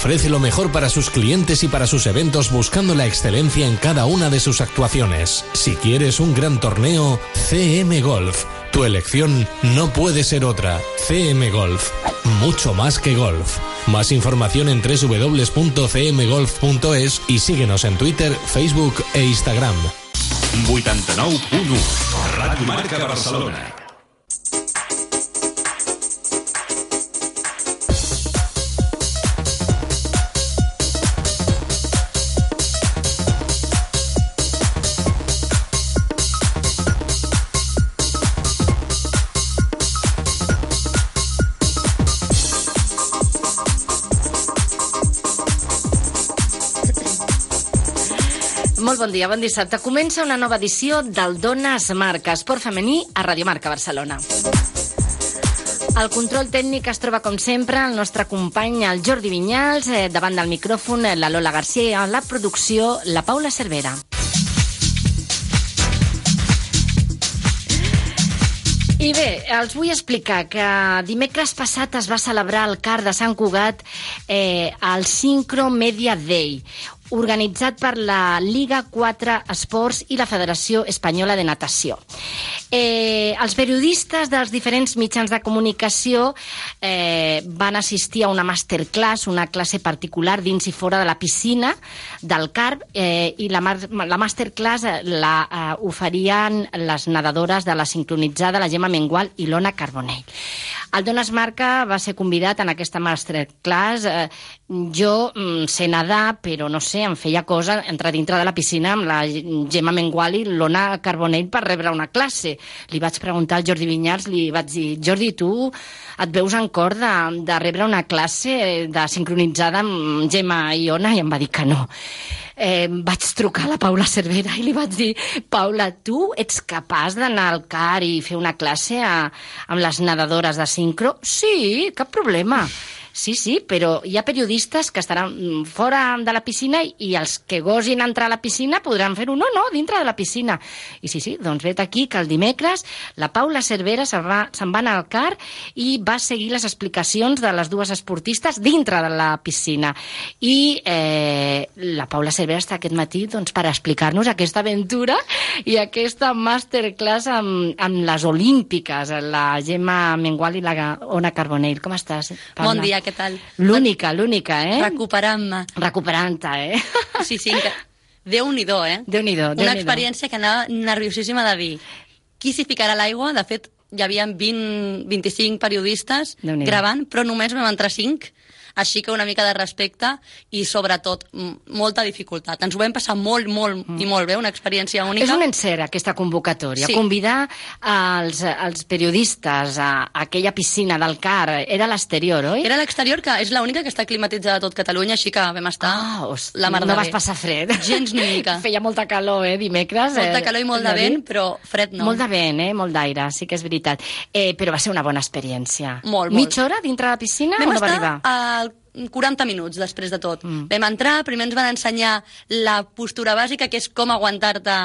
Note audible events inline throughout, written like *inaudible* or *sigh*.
ofrece lo mejor para sus clientes y para sus eventos buscando la excelencia en cada una de sus actuaciones. Si quieres un gran torneo, CM Golf. Tu elección no puede ser otra. CM Golf. Mucho más que golf. Más información en www.cmgolf.es y síguenos en Twitter, Facebook e Instagram. 89.1 Ràdio Marca Barcelona. Bon dia, bon dissabte. Comença una nova edició del Dones Marca, esport femení a Radio Marca Barcelona. El control tècnic es troba, com sempre, el nostre company, el Jordi Vinyals, eh, davant del micròfon, eh, la Lola Garcia, i a la producció, la Paula Cervera. I bé, els vull explicar que dimecres passat es va celebrar al CAR de Sant Cugat eh, el Synchro Media Day, organitzat per la Liga 4 Esports i la Federació Espanyola de Natació. Eh, els periodistes dels diferents mitjans de comunicació eh, van assistir a una masterclass, una classe particular dins i fora de la piscina del CARP eh, i la, la masterclass la eh, oferien les nedadores de la sincronitzada, la Gemma Mengual i l'Ona Carbonell. El Dones Marca va ser convidat en aquesta masterclass. Eh, jo mm, sé nedar, però no sé, em feia cosa entrar dintre de la piscina amb la Gemma Mengual i l'Ona Carbonell per rebre una classe. Li vaig preguntar al Jordi Vinyals, li vaig dir, Jordi, tu et veus en cor de, de rebre una classe de sincronitzada amb Gemma i Ona? I em va dir que no eh, vaig trucar a la Paula Cervera i li vaig dir, Paula, tu ets capaç d'anar al CAR i fer una classe a, amb les nedadores de sincro? Sí, cap problema. Sí, sí, però hi ha periodistes que estaran fora de la piscina i els que gosin entrar a la piscina podran fer-ho. No, no, dintre de la piscina. I sí, sí, doncs vet aquí que el dimecres la Paula Cervera se'n va, se va anar al car i va seguir les explicacions de les dues esportistes dintre de la piscina. I eh, la Paula Cervera està aquest matí doncs, per explicar-nos aquesta aventura i aquesta masterclass amb, amb les olímpiques, la Gemma Mengual i la Ona Carbonell. Com estàs, Paula? Bon dia, què tal? L'única, l'única, eh? Recuperant-me. Recuperant-te, eh? *laughs* Sí, sí, que... Déu-n'hi-do, eh? Déu-n'hi-do, déu Una experiència que anava nerviosíssima de dir qui s'hi ficarà a l'aigua? De fet, hi havia 20, 25 periodistes gravant, però només vam entrar 5 així que una mica de respecte i sobretot molta dificultat. Ens ho vam passar molt, molt mm. i molt bé, una experiència única. És un encert aquesta convocatòria, sí. convidar els, els periodistes a, a aquella piscina del CAR, era a l'exterior, oi? Era a l'exterior, que és l'única que està climatitzada a tot Catalunya, així que vam estar ah, os, la mar No vas passar fred. Gens ni mica. *laughs* Feia molta calor, eh, dimecres. Molta calor i molt de vent, però fred no. Molt de vent, eh, molt d'aire, sí que és veritat. Eh, però va ser una bona experiència. Molt, molt. Mitja hora dintre la piscina vam o no va arribar? Al 40 minuts després de tot. Mm. Vam entrar, primer ens van ensenyar la postura bàsica, que és com aguantar-te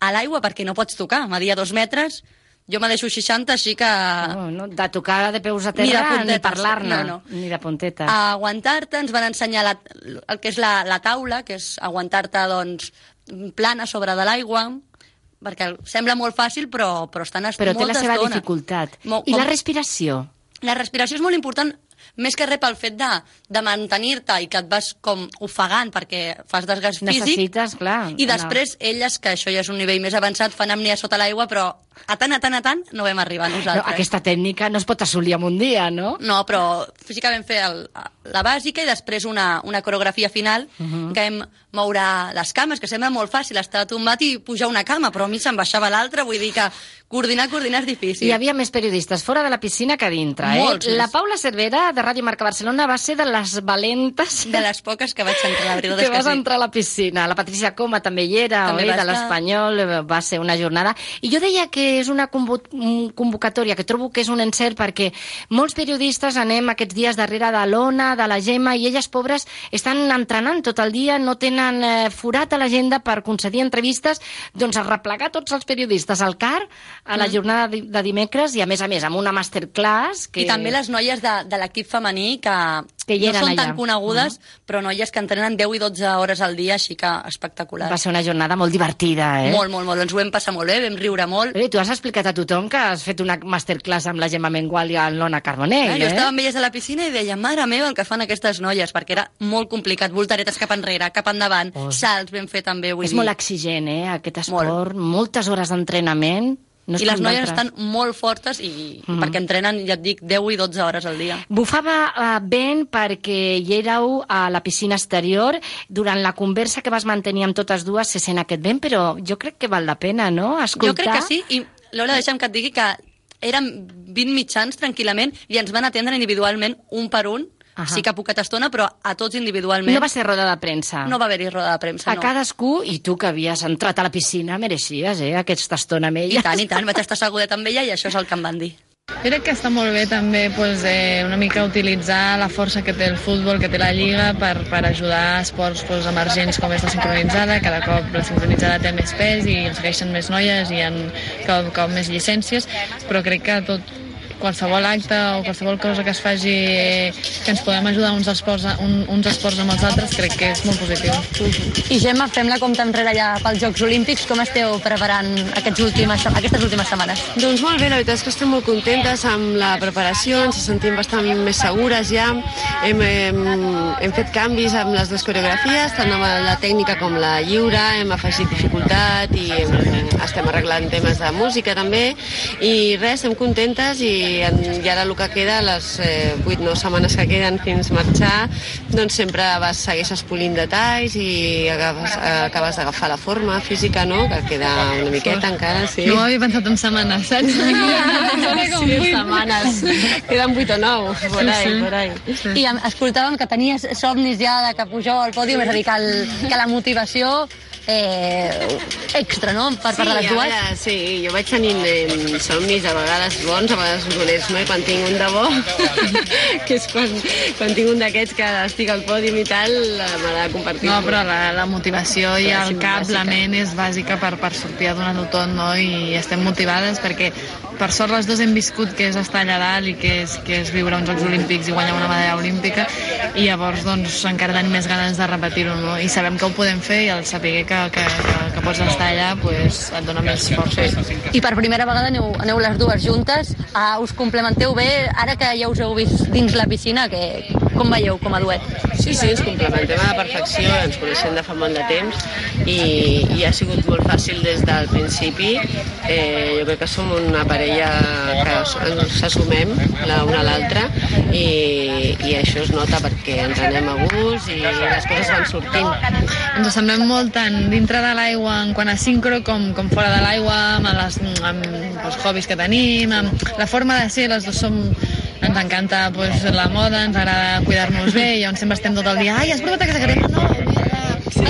a l'aigua, perquè no pots tocar. Media dos metres, jo me deixo 60, així que... No, no, de tocar de peus a terra, ni, ni parlar-ne, no, no. ni de puntetes. A aguantar-te, ens van ensenyar la, el que és la, la taula, que és aguantar-te, doncs, plana sobre de l'aigua, perquè sembla molt fàcil, però, però estan Però té la seva estona. dificultat. Mo I la respiració? La respiració és molt important més que res pel fet de, de mantenir-te i que et vas com ofegant perquè fas desgast físic. Necessites, clar. I després no. elles, que això ja és un nivell més avançat, fan amnia sota l'aigua, però a tant, a tant, a tant, no vam arribar nosaltres. No, aquesta tècnica no es pot assolir en un dia, no? No, però físicament fer el, la bàsica i després una, una coreografia final uh -huh. que hem moure les cames, que sembla molt fàcil estar tombat i pujar una cama, però a mi se'm baixava l'altra, vull dir que coordinar, coordinar és difícil. Hi havia més periodistes fora de la piscina que dintre, Molts eh? Més. La Paula Cervera, de Ràdio Marca Barcelona, va ser de les valentes... De les poques que vaig entrar, la veritat que que vas sí. entrar a la piscina. La Patricia Coma també hi era, També oi? va De l'Espanyol, va ser una jornada. I jo deia que és una convo- un- convocatòria que trobo que és un encert perquè molts periodistes anem aquests dies darrere de l'Ona, de la Gemma, i elles, pobres, estan entrenant tot el dia, no tenen eh, forat a l'agenda per concedir entrevistes, doncs a replegar tots els periodistes al CAR a la Mm. jornada de, de dimecres i, a més a més, amb una masterclass que... I també les noies de, de l'equip femení que, Que hi no eren són allà. tan conegudes, -huh. però noies que entrenen 10 i 12 hores al dia, així que espectacular. Va ser una jornada molt divertida, eh? Molt, molt, molt. Ens ho vam passar molt bé, vam riure molt. Bé, tu has explicat a tothom que has fet una masterclass amb la Gemma Mengual i en l'Ona Carbonell, eh? jo estava amb elles a la piscina i deia, mare meva, el que fan aquestes noies, perquè era molt complicat, voltaretes cap enrere, cap endavant, Oh. salts ben fer també, vull És dir. molt exigent, eh, aquest esport. Moltes hores d'entrenament. No I les noies estan molt fortes i Mhm. perquè entrenen, ja et dic, 10 i 12 hores al dia. Bufava uh, vent perquè hi éreu a la piscina exterior. Durant la conversa que vas mantenir amb totes dues se sent aquest vent, però jo crec que val la pena, no?, escoltar. Jo crec que sí, i Lola, deixa'm que et digui que érem 20 mitjans tranquil·lament i ens van atendre individualment un per un, Ahà. sí que poqueta estona, però a tots individualment. No va ser roda de premsa. no va haver-hi roda de premsa, A no. cadascú, i tu que havies entrat a la piscina, mereixies, eh, aquesta estona amb ella. I tant, i tant, vaig estar segudeta amb ella i això és el que em van dir. Jo crec que està molt bé també pues, eh, una mica utilitzar la força que té el futbol, que té la Lliga, per, per ajudar a esports pues, emergents com és la sincronitzada. Cada cop la sincronitzada té més pes i el segueixen més noies i hi ha cada cop més llicències, però crec que tot qualsevol acte o qualsevol cosa que es faci que ens podem ajudar uns esports, un, uns esports amb els altres crec que és molt positiu. I Gemma, fem la compta enrere ja pels Jocs Olímpics. Com esteu preparant aquests últimes, aquestes últimes setmanes? Doncs molt bé, la veritat és que estem molt contentes amb la preparació, ens sentim bastant més segures ja. Hem, hem, hem fet canvis amb les dues coreografies, tant amb la tècnica com la lliure, hem afegit dificultat i hem, estem arreglant temes de música també. I res, estem contentes i, en, i ara el que queda, les eh, 8-9 setmanes que queden fins marxar, doncs sempre vas, segueixes polint detalls i acabes, acabes d'agafar la forma física, no?, que queda una miqueta encara, sí. No ho havia pensat en setmanes, saps? Sí, setmanes. Queden 8 o 9, por ahí, Sí, sí. por ahí. I em- escoltàvem que tenies somnis ja de que pujau al pòdium, és a dir, que, el, que la motivació eh, extra, no?, per part de les dues. veure, sí, jo vaig tenint eh, somnis a vegades bons, a vegades dolents, no? I quan tinc un de bo, *laughs* que és quan, quan tinc un d'aquests que estic al pòdium i tal, de compartir. No, però la, la motivació i el sí, cap, bàsica. la ment és bàsica per, per sortir a donar-ho tot, no? I estem motivades perquè per sort les dues hem viscut que és estar allà dalt i que és, que és viure uns Jocs Olímpics i guanyar una medalla olímpica i llavors doncs encara tenim més ganes de repetir-ho, no? I sabem que ho podem fer i el saber que, que, que, que pots estar allà pues, et dona més força. I per primera vegada aneu, aneu les dues juntes, ah, us complementeu bé, ara que ja us heu vist dins la piscina, que, com veieu com a duet? Sí, sí, ens complementem a la perfecció, ens coneixem de fa molt de temps i, i ha sigut molt fàcil des del principi. Eh, jo crec que som una parella que ens assumem la una a l'altra i, i això es nota perquè ens anem a gust i les coses van sortint. Ens assemblem molt tant dintre de l'aigua en quant a sincro com, com fora de l'aigua, amb, les, amb els hobbies que tenim, amb la forma de ser, les dues som ens encanta pues, la moda, ens agrada cuidar-nos bé, i llavors sempre estem tot el dia ai, has provat aquesta crema? No, sí.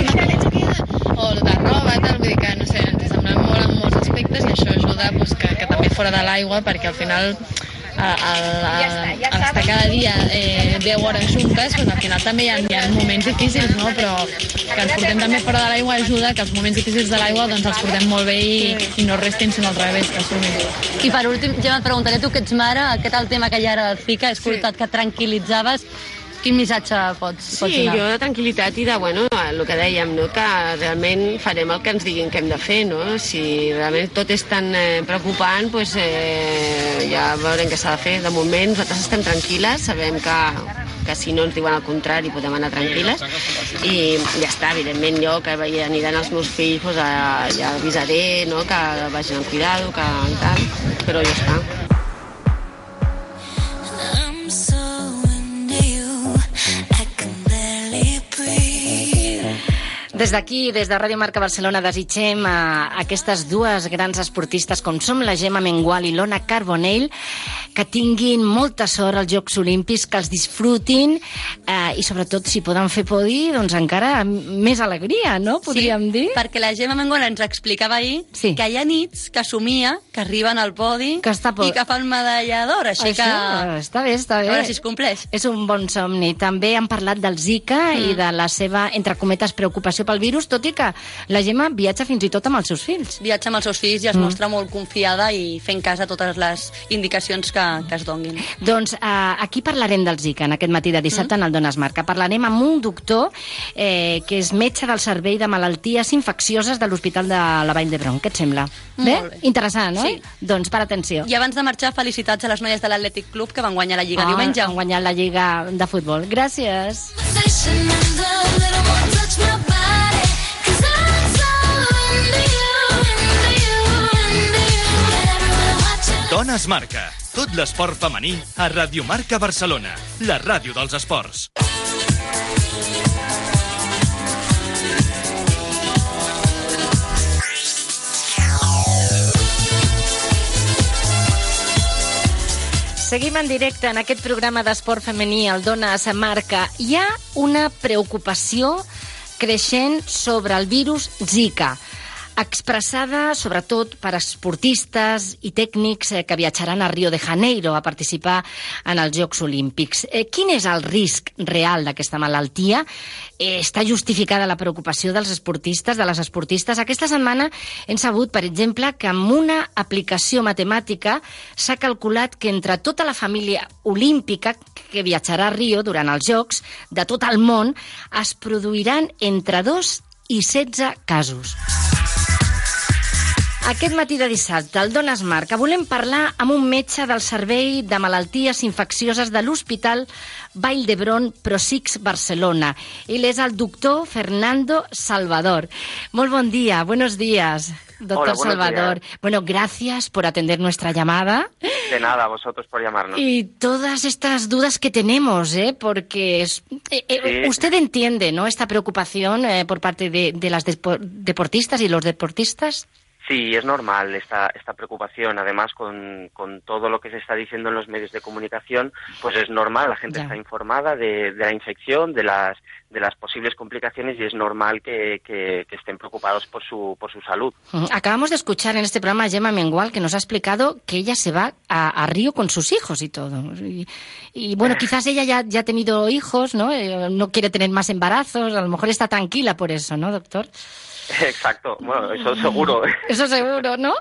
queda, o de roba, tal, vull dir que, no sé, ens assemblem molt en molts aspectes i això ajuda pues, que, que també fora de l'aigua, perquè al final a, a, a, a estar cada dia eh, 10 hores juntes, doncs al final també hi ha, hi ha moments difícils, no? però que ens portem també fora de l'aigua ajuda que els moments difícils de l'aigua doncs els portem molt bé i, i no restin, sinó al revés, que sumin. I per últim, ja et preguntaré, tu que ets mare, què tal el tema que hi ha ara del FICA? He escoltat que tranquil·litzaves. Quin missatge pots, pots Sí, donar? jo de tranquil·litat i de, bueno, el que dèiem, no? que realment farem el que ens diguin que hem de fer, no? Si realment tot és tan eh, preocupant, doncs, eh, ja veurem què s'ha de fer. De moment nosaltres estem tranquil·les, sabem que, que si no ens diuen el contrari podem anar tranquil·les i ja està, evidentment jo que aniran els meus fills doncs, ja avisaré no? que vagin amb cuidado, que tal, però ja està. Des d'aquí, des de Ràdio Marca Barcelona, desitgem a aquestes dues grans esportistes com som la Gemma Mengual i l'Ona Carbonell que tinguin molta sort als Jocs Olímpics, que els disfrutin eh, i sobretot si poden fer podi, doncs encara més alegria, no? Podríem sí, dir. perquè la Gemma Mengual ens explicava ahir Sí. que hi ha nits que somia que arriben al podi Que està po- i que fan medalla d'or, així Això, que... està bé, està A bé. veure si es compleix. És un bon somni. També han parlat del Zika mm. i de la seva, entre cometes, preocupació pel virus, tot i que la Gemma viatja fins i tot amb els seus fills. Viatja amb els seus fills i es mostra molt confiada i fent cas a totes les indicacions que, que es donguin. Doncs uh, aquí parlarem del Zika en aquest matí de dissabte en el Dones Marca. Parlarem amb un doctor eh, que és metge del Servei de Malalties Infeccioses de l'Hospital de la Vall d'Hebron. Què et sembla? Molt bé. Interessant, no? Sí. Doncs per atenció. I abans de marxar, felicitats a les noies de l'Atlètic Club que van guanyar la Lliga Ah, diumenge. Han guanyat la Lliga de Futbol. Gràcies. Station Dones Marca. Tot l'esport femení a Radio Marca Barcelona, la ràdio dels esports. Seguim en directe en aquest programa d'esport femení, el Dona a Marca. Hi ha una preocupació creixent sobre el virus Zika, expressada sobretot per esportistes i tècnics eh, que viatjaran a Rio de Janeiro a participar en els Jocs Olímpics. Eh, quin és el risc real d'aquesta malaltia? Eh, està justificada la preocupació dels esportistes, de les esportistes? Aquesta setmana hem sabut, per exemple, que amb una aplicació matemàtica s'ha calculat que entre tota la família olímpica que viatjarà a Rio durant els Jocs de tot el món es produiran entre 2 i 16 casos. Aquest matí de dissabte, al Dones Marca, volem parlar amb un metge del Servei de Malalties Infeccioses de l'Hospital Vall d'Hebron Prosix Barcelona. Ell és el doctor Fernando Salvador. Molt bon dia, buenos días, doctor Hola, Salvador. Bueno, gracias por atender nuestra llamada. De nada, vosotros por llamarnos. Y todas estas dudas que tenemos, ¿eh? porque es- eh, eh, Sí. usted entiende ¿no? esta preocupación eh, por parte de, de las deportistas y los deportistas. Sí, es normal esta, esta preocupación. Además, con, con todo lo que se está diciendo en los medios de comunicación, pues es normal. La gente Ya. está informada de, de la infección, de las, de las posibles complicaciones y es normal que, que- que estén preocupados por su, por su salud. Acabamos de escuchar en este programa a Gemma Mengual que nos ha explicado que ella se va a, a Río con sus hijos y todo. Y, y, bueno, *laughs* quizás ella ya, ya ha tenido hijos, ¿no? Eh, no quiere tener más embarazos, a lo mejor está tranquila por eso, ¿no, doctor? *laughs* Exacto. Bueno, eso seguro. *laughs* Eso seguro, ¿no?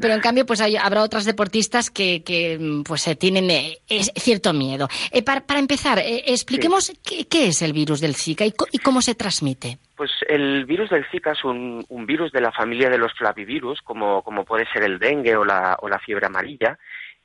Pero en cambio, pues hay- habrá otras deportistas que, que pues eh, tienen eh, es- cierto miedo. Eh, para, para empezar, eh, expliquemos qué, qué es el virus del Zika y, y cómo se transmite. Pues el virus del Zika es un, un virus de la familia de los flavivirus, como, como puede ser el dengue o la, o la fiebre amarilla,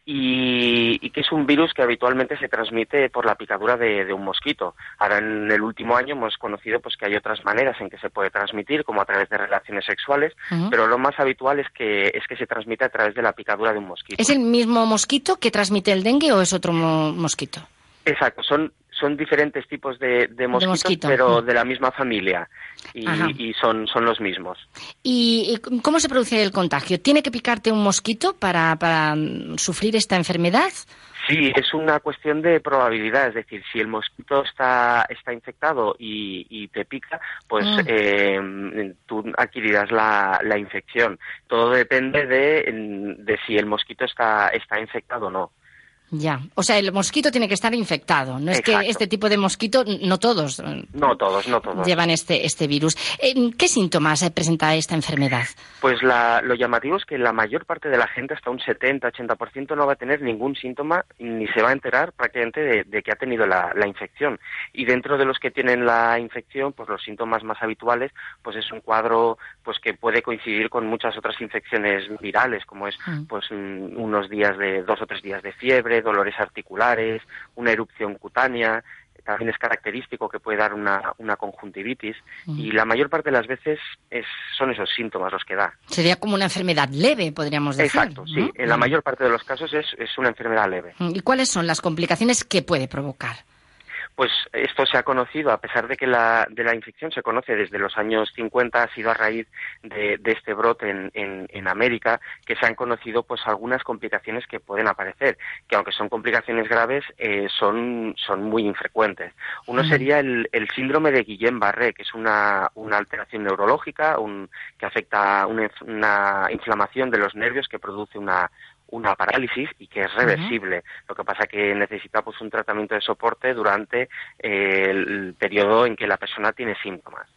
y, y que es un virus que habitualmente se transmite por la picadura de, de un mosquito. Ahora en el último año hemos conocido pues que hay otras maneras en que se puede transmitir, como a través de relaciones sexuales, pero lo más habitual es que es que se transmite a través de la picadura de un mosquito. ¿Es el mismo mosquito que transmite el dengue o es otro mo- mosquito? Exacto, son, son diferentes tipos de, de mosquitos, mosquito. pero de la misma familia y, y son, son los mismos. ¿Y y cómo se produce el contagio? ¿Tiene que picarte un mosquito para, para mm, sufrir esta enfermedad? Sí, es una cuestión de probabilidad, es decir, si el mosquito está, está infectado y, y te pica, pues Ah. eh, tú adquirirás la, la infección. Todo depende de, de si el mosquito está, está infectado o no. Ya, o sea, el mosquito tiene que estar infectado. No es que este tipo de mosquito, no todos eh, No todos, no todos. llevan este, este virus. Eh, ¿Qué síntomas eh, presenta esta enfermedad? Pues la- lo llamativo es que la mayor parte de la gente, hasta un 70-80%, no va a tener ningún síntoma ni se va a enterar prácticamente de, de que ha tenido la, la infección. Y dentro de los que tienen la infección, pues los síntomas más habituales, pues es un cuadro pues que puede coincidir con muchas otras infecciones virales, como es Mm. pues mm, unos días de dos o tres días de fiebre, dolores articulares, una erupción cutánea. También es característico que puede dar una, una conjuntivitis y la mayor parte de las veces es, son esos síntomas los que da. Sería como una enfermedad leve, podríamos decir. Exacto, sí. ¿no? En la mayor parte de los casos es, es una enfermedad leve. ¿Y cuáles son las complicaciones que puede provocar? Pues esto se ha conocido, a pesar de que la, de la infección se conoce desde los años 50, ha sido a raíz de, de este brote en, en, en América que se han conocido pues algunas complicaciones que pueden aparecer, que aunque son complicaciones graves, eh, son, son muy infrecuentes. Uno sería el, el síndrome de Guillain-Barré, que es una, una alteración neurológica un, que afecta una, una inflamación de los nervios que produce una, una parálisis y que es reversible. Lo que pasa que necesita pues un tratamiento de soporte durante eh, el periodo en que la persona tiene síntomas.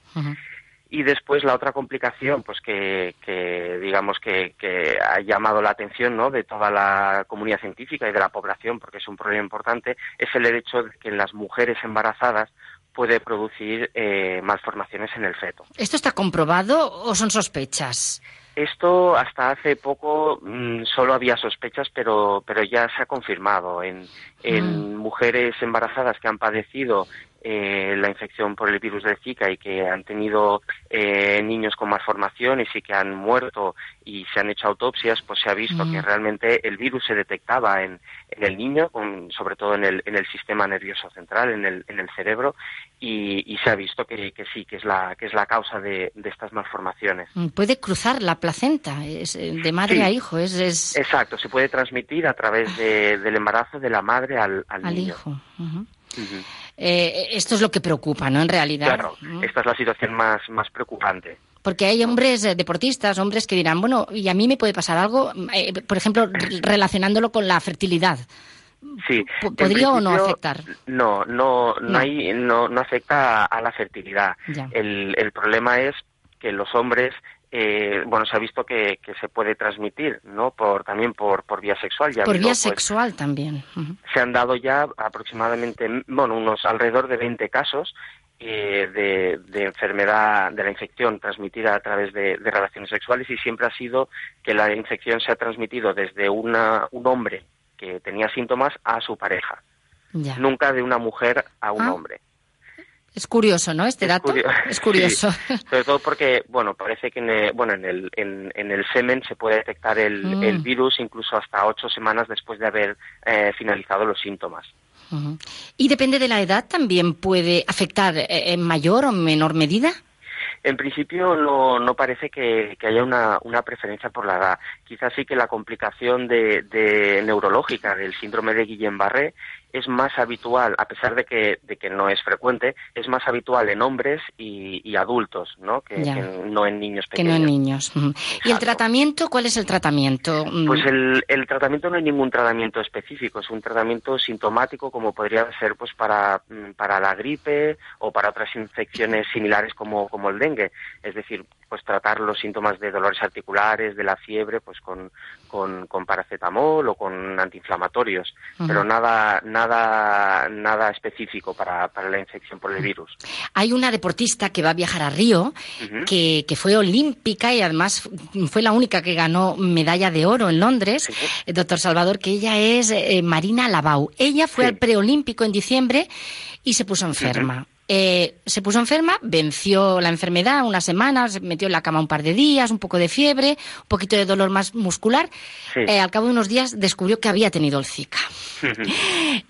Y después la otra complicación, pues que, que digamos que, que ha llamado la atención ¿no? de toda la comunidad científica y de la población, porque es un problema importante, es el hecho de que en las mujeres embarazadas puede producir eh, malformaciones en el feto. ¿Esto está comprobado o son sospechas? Esto hasta hace poco mm, solo había sospechas, pero, pero ya se ha confirmado en, en mujeres embarazadas que han padecido eh, la infección por el virus de Zika y que han tenido eh, niños con malformaciones y que han muerto y se han hecho autopsias, pues se ha visto Mm. que realmente el virus se detectaba en, en el niño, con- sobre todo en el, en el sistema nervioso central, en el, en el cerebro, y, y se ha visto que, que sí, que es la, que es la causa de, de estas malformaciones. Mm, Puede cruzar la placenta, es eh, de madre Sí. a hijo, es, es Exacto, se puede transmitir a través de- del embarazo de la madre al, al al niño. hijo. Ujú. Eh, esto es lo que preocupa, ¿no? En realidad. Claro, Mm. esta es la situación más, más preocupante. Porque hay hombres eh, deportistas, hombres que dirán, bueno, y a mí me puede pasar algo, eh, por ejemplo, re- *laughs* relacionándolo con la fertilidad. Sí. ¿podría o no afectar? No, no, no, No. hay, no, no afecta a, a la fertilidad. El, el problema es que los hombres, eh, bueno, se ha visto que, que se puede transmitir, ¿no? Por, también por, por vía sexual. Ya por vía pues, sexual también. Se han dado ya aproximadamente, bueno, unos alrededor de 20 casos eh, de, de enfermedad, de la infección transmitida a través de, de relaciones sexuales y siempre ha sido que la infección se ha transmitido desde una, un hombre que tenía síntomas a su pareja, Ya. nunca de una mujer a un Ah, hombre. Es curioso, ¿no? Este Es dato. curio- Es curioso. *laughs* Sí, sobre todo porque, bueno, parece que en el, bueno, en el, en, en el semen se puede detectar el, Mm. el virus incluso hasta ocho semanas después de haber eh, finalizado los síntomas. Y depende de la edad, también puede afectar eh, en mayor o menor medida. En principio no, no parece que, que haya una, una preferencia por la edad. Quizás sí que la complicación de, de neurológica del síndrome de Guillain-Barré es más habitual, a pesar de que, de que no es frecuente, es más habitual en hombres y, y adultos, ¿no? Que, que no en niños Que pequeños. no en niños. *laughs* ¿Y el tratamiento? ¿Cuál es el tratamiento? Mm, Pues el, el tratamiento no hay ningún tratamiento específico, es un tratamiento sintomático como podría ser pues para, mm, para la gripe o para otras infecciones similares como, como el dengue. Es decir, pues tratar los síntomas de dolores articulares, de la fiebre, pues con, con, con paracetamol o con antiinflamatorios, pero nada, nada, nada específico para, para la infección por el virus. Hay una deportista que va a viajar a Río, que, que fue olímpica y además fue la única que ganó medalla de oro en Londres, Sí. eh, doctor Salvador, que ella es eh, Marina Labau. Ella fue Sí. al preolímpico en diciembre y se puso enferma. Eh, se puso enferma, venció la enfermedad unas semanas, se metió en la cama un par de días, un poco de fiebre, un poquito de dolor más muscular. Sí. Eh, al cabo de unos días descubrió que había tenido el Zika. *laughs*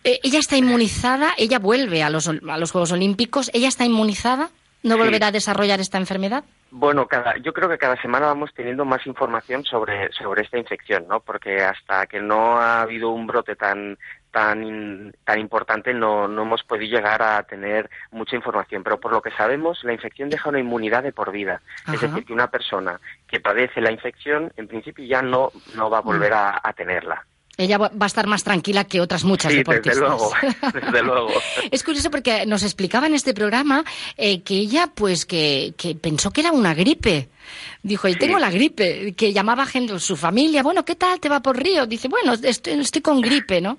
Eh, ella está inmunizada, ella vuelve a los, a los Juegos Olímpicos, ella está inmunizada, no Sí. volverá a desarrollar esta enfermedad. Bueno, cada, yo creo que cada semana vamos teniendo más información sobre, sobre esta infección, ¿no? Porque hasta que no ha habido un brote tan tan in- tan importante no, no hemos podido llegar a tener mucha información. Pero por lo que sabemos, la infección deja una inmunidad de por vida. Es decir, que una persona que padece la infección, en principio ya no, no va a volver a, a tenerla. Ella va va a estar más tranquila que otras muchas Sí, deportistas. desde luego, *laughs* desde luego. Es curioso porque nos explicaba en este programa eh, que ella, pues, que, que pensó que era una gripe. Dijo, y Sí. tengo la gripe, que llamaba gente, su familia, bueno, ¿qué tal? ¿Te va por Río? Dice, bueno, estoy, estoy con gripe, ¿no?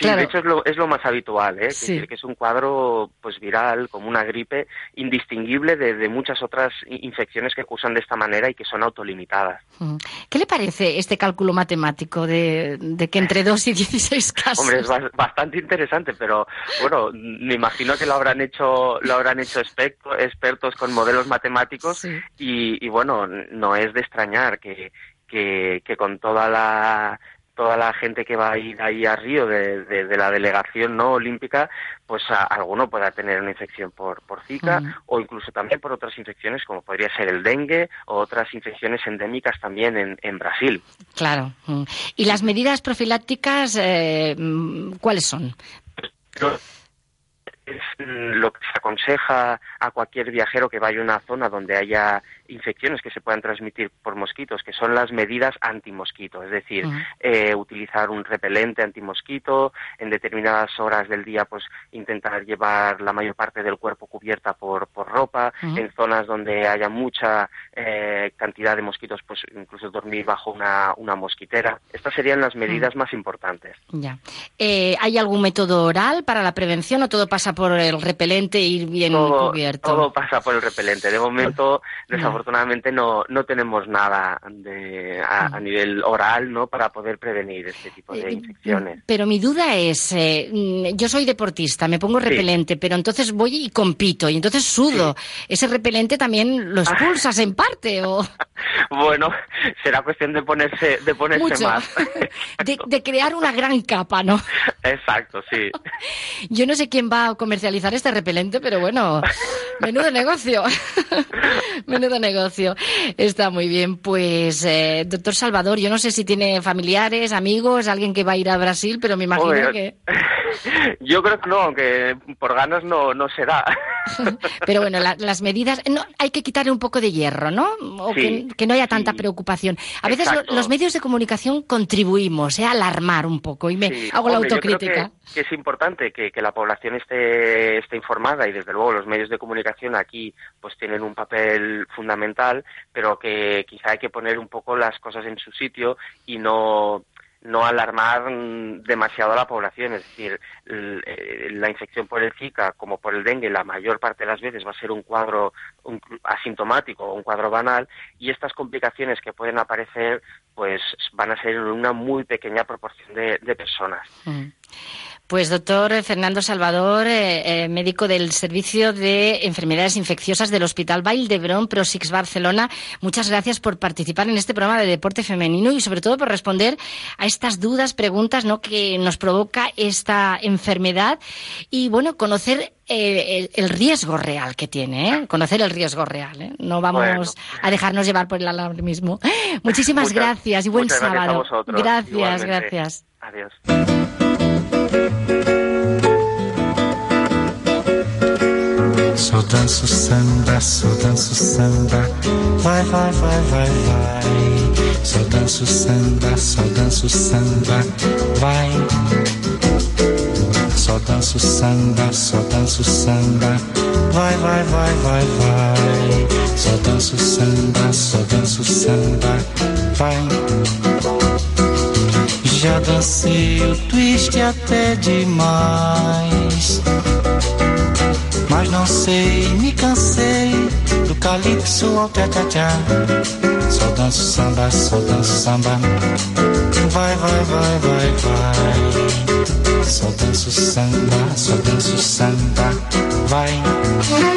Sí, de hecho es lo, es lo más habitual, ¿eh? Es decir, que es un cuadro pues viral, como una gripe, indistinguible de, de muchas otras infecciones que cursan de esta manera y que son autolimitadas. Mm. ¿Qué le parece este cálculo matemático de, de que entre 2 y 16 *laughs* casos? Hombre, es bas- bastante interesante, pero bueno, me imagino que lo habrán hecho, lo habrán hecho experto- expertos con modelos matemáticos y, y bueno, no es de extrañar que, que, que con toda la toda la gente que va a ir ahí a Río de, de- de la delegación no olímpica, pues a- alguno pueda tener una infección por, por Zika o incluso también por otras infecciones como podría ser el dengue o otras infecciones endémicas también en, en Brasil. Claro. Mm. ¿Y las medidas profilácticas, eh, mm, cuáles son? es lo que se aconseja a cualquier viajero que vaya a una zona donde haya infecciones que se puedan transmitir por mosquitos, que son las medidas antimosquito, es decir, eh, utilizar un repelente antimosquito, en determinadas horas del día pues intentar llevar la mayor parte del cuerpo cubierta por, por ropa, en zonas donde haya mucha eh, cantidad de mosquitos pues incluso dormir bajo una, una mosquitera. Estas serían las medidas más importantes. Ya. Eh, ¿Hay algún método oral para la prevención o todo pasa por el repelente e ir bien todo, cubierto? todo pasa por el repelente. De momento, desafortunadamente, no, no tenemos nada de, a, a nivel oral ¿no? para poder prevenir este tipo de Eh, infecciones. Pero mi duda es, eh, mm, yo soy deportista, me pongo Sí. repelente, pero entonces voy y compito y entonces sudo. ¿Ese repelente también lo expulsas en parte o *laughs* Bueno, será cuestión de ponerse, de ponerse mucho? más. *laughs* De, de crear una gran capa, ¿no? *laughs* Exacto, sí. Yo no sé quién va a comercializar este repelente, pero bueno, menudo negocio. menudo negocio. Está muy bien. Pues, eh, doctor Salvador, yo no sé si tiene familiares, amigos, alguien que va a ir a Brasil, pero me imagino que... *laughs* Yo creo que no, aunque por ganas no, no será. *laughs* Pero bueno, la- las medidas, no, hay que quitarle un poco de hierro, ¿no? O Sí, que, que no haya tanta sí. preocupación. A veces lo- los medios de comunicación contribuimos eh, a alarmar un poco y me Sí, hago la hombre, autocrítica. que, que es importante que, que la población esté, esté informada y desde luego los medios de comunicación aquí pues tienen un papel fundamental, pero que quizá hay que poner un poco las cosas en su sitio y no no alarmar mm, demasiado a la población, es decir, eh, la infección por el Zika como por el dengue la mayor parte de las veces va a ser un cuadro un- asintomático o un cuadro banal y estas complicaciones que pueden aparecer pues van a ser una muy pequeña proporción de, de personas. Mm. Pues doctor Fernando Salvador, eh, eh, médico del Servicio de Enfermedades Infecciosas del Hospital Vall d'Hebron Prosix Barcelona, muchas gracias por participar en este programa de deporte femenino y sobre todo por responder a estas dudas, preguntas ¿no? que nos provoca esta enfermedad y bueno, conocer eh, el, el riesgo real que tiene, ¿eh? conocer el riesgo real. ¿eh? No vamos Bueno. a dejarnos llevar por el alarmismo. Muchísimas Muchas- gracias y buen gracias sábado. gracias, igualmente. gracias. Adiós. Só danço samba, só danço samba. Vai, vai, vai, vai, vai. Só danço samba, só danço samba. Vai. Só danço samba, só danço samba. Vai, vai, vai, vai, vai. Só danço samba, só danço samba. Vai. Já dancei o twist até demais. Mas não sei, me cansei do calypso ao tchá-tchá-tchá. Só danço samba, só danço samba. Vai, vai, vai, vai, vai. Só danço samba, só danço samba. Vai.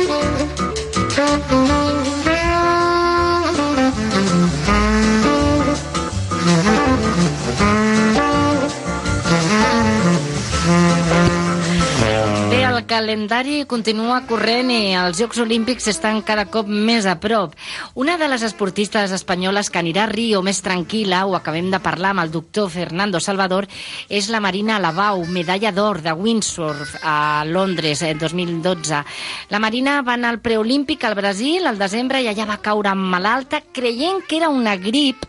Calendari continua corrent i els Jocs Olímpics estan cada cop més a prop. Una de les esportistes espanyoles que anirà a Rio més tranquil·la, ho acabem de parlar amb el doctor Fernando Salvador, és la Marina Lavau, medalla d'or de windsurf a Londres en 2012. La Marina va anar al preolímpic al Brasil al desembre i allà va caure malalta creient que era una grip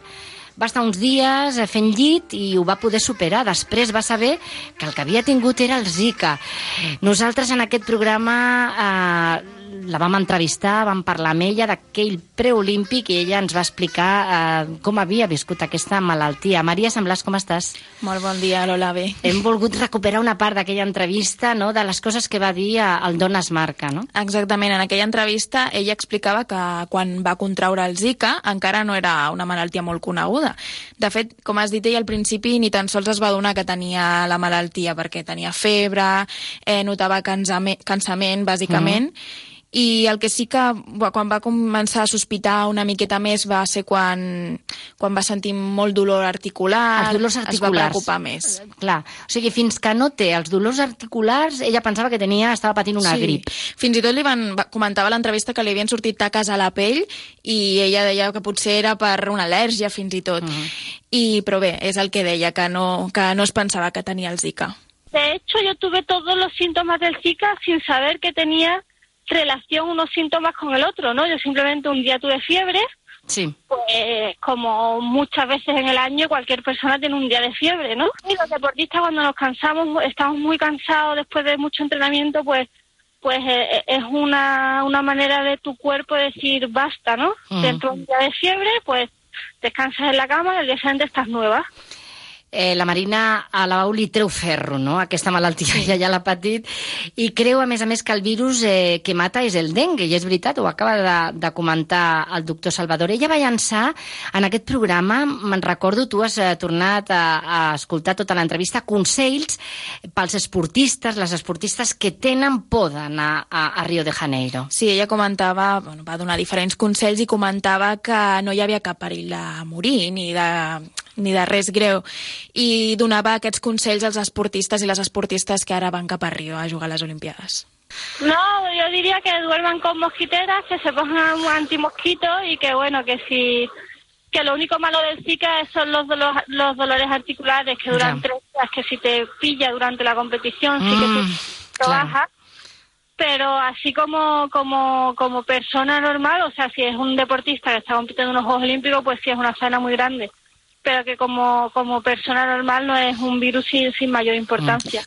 va estar uns dies eh, fent llit i ho va poder superar. Després va saber que el que havia tingut era el Zika. Nosaltres en aquest programa eh, la vam entrevistar, vam parlar amb ella d'aquell preolímpic i ella ens va explicar eh, com havia viscut aquesta malaltia. Maria Semblàs, com estàs? Molt bon dia, Lola, bé. Hem volgut recuperar una part d'aquella entrevista, no?, de les coses que va dir a- al Don Esmarca, no? Exactament, en aquella entrevista ella explicava que quan va contraure el Zika encara no era una malaltia molt coneguda. De fet, com has dit ella al principi, ni tan sols es va donar que tenia la malaltia perquè tenia febre, eh, notava cansame, cansament, bàsicament, i el que sí que quan va començar a sospitar una miqueta més va ser quan, quan va sentir molt dolor articular, Els dolors es va articulars. preocupar més. Eh, Clar, o sigui, fins que no té els dolors articulars, ella pensava que tenia, estava patint una sí. grip. Fins i tot li van, va- comentava a l'entrevista que li havien sortit taques a la pell i ella deia que potser era per una al·lèrgia fins i tot. Mhm. I, però bé, és el que deia, que no, que no es pensava que tenia el Zika. de hecho yo tuve todos los síntomas del Zika sin saber que tenía relación unos síntomas con el otro, ¿no? Yo simplemente un día tuve fiebre, Sí. pues como muchas veces en el año cualquier persona tiene un día de fiebre, ¿no? Y los deportistas cuando nos cansamos, estamos muy cansados después de mucho entrenamiento, pues pues eh, es una, una manera de tu cuerpo decir basta, ¿no? Dentro de un día de fiebre, pues descansas en la cama y el día siguiente estás nueva. Eh, la Marina a la Uli treu ferro, no? Aquesta malaltia sí. ja, ja l'ha patit. I creu, a més a més, que el virus eh, que mata és el dengue, i és veritat, ho acaba de, de comentar el doctor Salvador. Ella va llançar en aquest programa, me'n recordo, tu has eh, tornat a, a escoltar tota l'entrevista, consells pels esportistes, les esportistes que tenen por d'anar a, a Rio de Janeiro. Sí, ella comentava, bueno, va donar diferents consells i comentava que no hi havia cap perill de morir ni de, ni de res greu i donava aquests consells als esportistes i les esportistes que ara van cap a Rio a jugar a les Olimpiades. No, yo diría que duerman con mosquiteras, que se pongan un antimosquito y que bueno, que si que lo único malo del Zika son los, los dolores articulares que duran tres días, que si te pilla durante la competición sí que Mm, te trabaja. Pero así como, como, como persona normal, o sea, si es un deportista que está compitiendo en los Juegos Olímpicos, pues sí es una zona muy grande. Pero que como, como persona normal no es un virus sin, sin mayor importancia.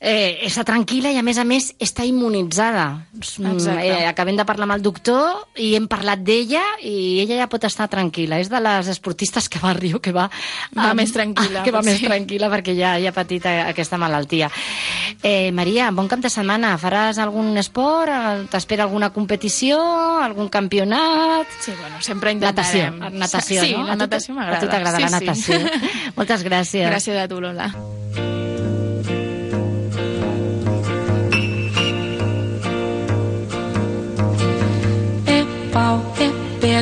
Eh, està tranquil·la i, a més a més, està immunitzada. Mm, Exacte. Eh, acabem de parlar amb el doctor i hem parlat d'ella i ella ja pot estar tranquil·la. És de les esportistes que va a Rio, que va... Va més tranquil·la, *laughs* Que va més potser. tranquil·la perquè ja, ja ha patit a- aquesta malaltia. Eh, Maria, bon cap de setmana. Faràs algun esport? Eh, T'espera alguna competició? Algun campionat? Sí, bueno, sempre Natació, intentarem. natació, sí, no? la A tu- natació A m'agrada. tu t'agrada sí, la sí. natació. Moltes gràcies. Gràcies a tu, Lola.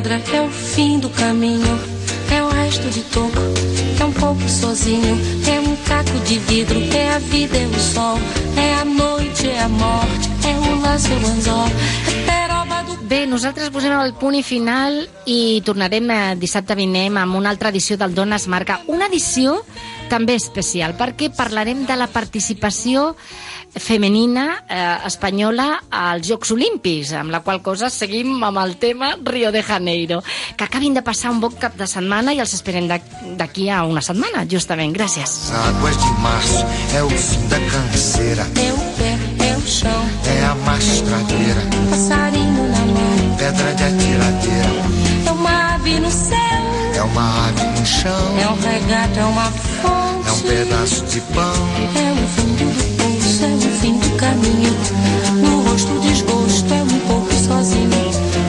Pedra, é o fim do caminho. É o resto de toco, é um pouco sozinho. É um caco de vidro, é a vida, é o sol. É a noite, é a morte, é o laço, é o anzol. É peroba do Bé, nosaltres posem el punt i final i tornarem eh, dissabte vinent amb una altra edició del Dones Marca. Una edició també especial, perquè parlarem de la participació femenina eh, espanyola als Jocs Olímpics, amb la qual cosa seguim amb el tema Rio de Janeiro. Que acabin de passar un bon cap de setmana i els esperem d'aquí a una setmana, justament. Gràcies. Águas de março é o fim da canseira, É o pé, é o chão, é a mastradeira, passarinho na mão. pedra de atiradeira, É uma ave no céu, é uma ave no chão, é um regato, é uma fonte. é um pedaço de pão, É o fundo do fim do caminho. No rosto o desgosto, é um pouco sozinho.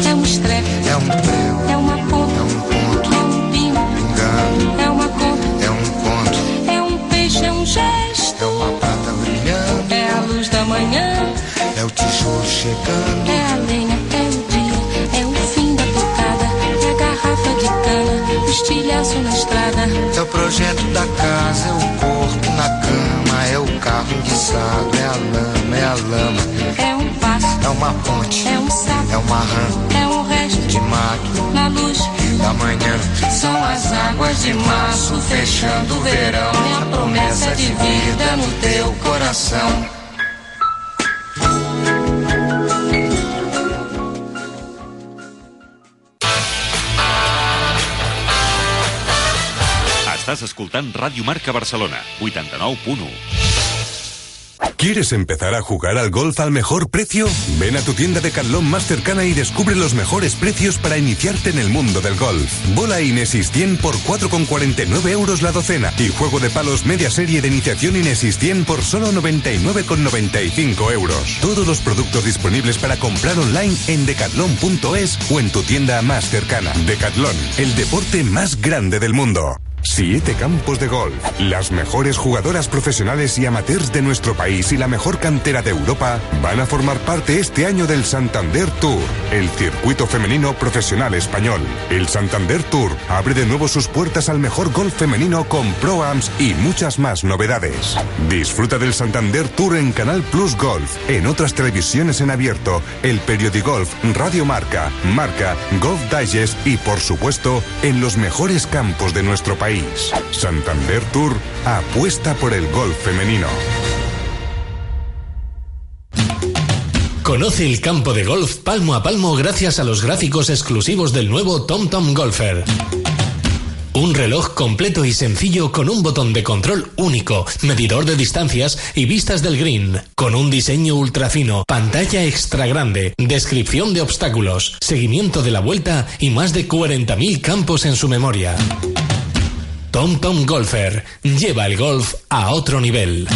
É um estrepe, é um prego, é uma ponta, é um ponto, é um pingando, é uma conta, é um conto, é um peixe, é um gesto. é uma prata brilhando, É a luz da manhã, é o tijolo chegando, é a lenha, é o dia, é o fim da tocada. É a garrafa de cana, o estilhaço na estrada. é o projeto da casa, é o corpo na cama, é o carro enguiçado, é a lama, é a lama, É um passo, é uma ponte, é um sapo, é uma rã é um resto de mato na luz. da manhã. São as águas de março fechando o verão. É a promessa de vida no teu coração. Estàs escoltant Ràdio Marca Barcelona, 89.1. ¿Quieres empezar a jugar al golf al mejor precio? Ven a tu tienda de Decathlon más cercana y descubre los mejores precios para iniciarte en el mundo del golf. Bola Inesis 100 por 4,49 euros la docena y juego de palos media serie de iniciación Inesis 100 por solo 99,95 euros. Todos los productos disponibles para comprar online en decathlon.es o en tu tienda más cercana. Decathlon, el deporte más grande del mundo. Siete campos de golf, las mejores jugadoras profesionales y amateurs de nuestro país y la mejor cantera de Europa van a formar parte este año del Santander Tour, el circuito femenino profesional español. El Santander Tour abre de nuevo sus puertas al mejor golf femenino con Proams y muchas más novedades. Disfruta del Santander Tour en Canal Plus Golf, en otras televisiones en abierto, el Periodigolf, Radio Marca, Marca, Golf Digest y por supuesto en los mejores campos de nuestro país. Santander Tour apuesta por el golf femenino. Conoce el campo de golf palmo a palmo gracias a los gráficos exclusivos del nuevo TomTom Golfer. Un reloj completo y sencillo con un botón de control único, medidor de distancias y vistas del green, con un diseño ultra fino, pantalla extra grande, descripción de obstáculos, seguimiento de la vuelta y más de 40.000 campos en su memoria. TomTom Golfer lleva el golf a otro nivel.